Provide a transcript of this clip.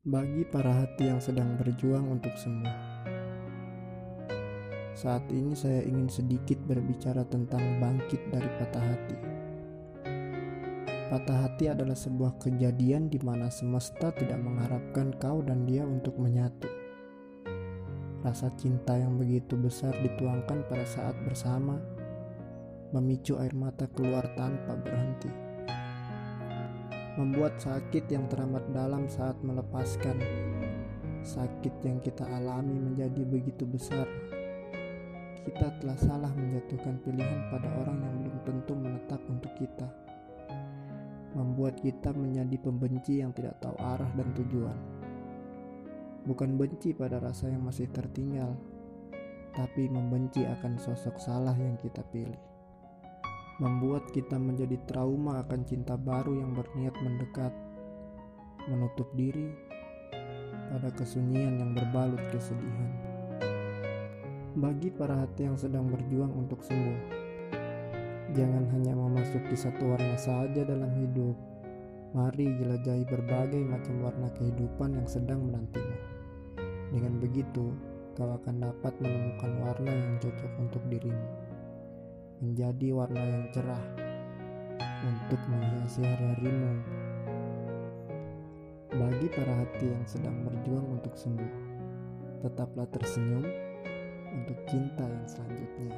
Bagi para hati yang sedang berjuang untuk sembuh, saat ini saya ingin sedikit berbicara tentang bangkit dari patah hati. Patah hati adalah sebuah kejadian di mana semesta tidak mengharapkan kau dan dia untuk menyatu. Rasa cinta yang begitu besar dituangkan pada saat bersama, memicu air mata keluar tanpa berhenti membuat sakit yang teramat dalam saat melepaskan. Sakit yang kita alami menjadi begitu besar. Kita telah salah menjatuhkan pilihan pada orang yang belum tentu menetap untuk kita. Membuat kita menjadi pembenci yang tidak tahu arah dan tujuan. Bukan benci pada rasa yang masih tertinggal, tapi membenci akan sosok salah yang kita pilih membuat kita menjadi trauma akan cinta baru yang berniat mendekat, menutup diri pada kesunyian yang berbalut kesedihan. Bagi para hati yang sedang berjuang untuk sembuh, jangan hanya memasuki satu warna saja dalam hidup. Mari jelajahi berbagai macam warna kehidupan yang sedang menantimu. Dengan begitu, kau akan dapat menemukan warna yang cocok untuk dirimu menjadi warna yang cerah untuk menghiasi hari-harimu. Bagi para hati yang sedang berjuang untuk sembuh, tetaplah tersenyum untuk cinta yang selanjutnya.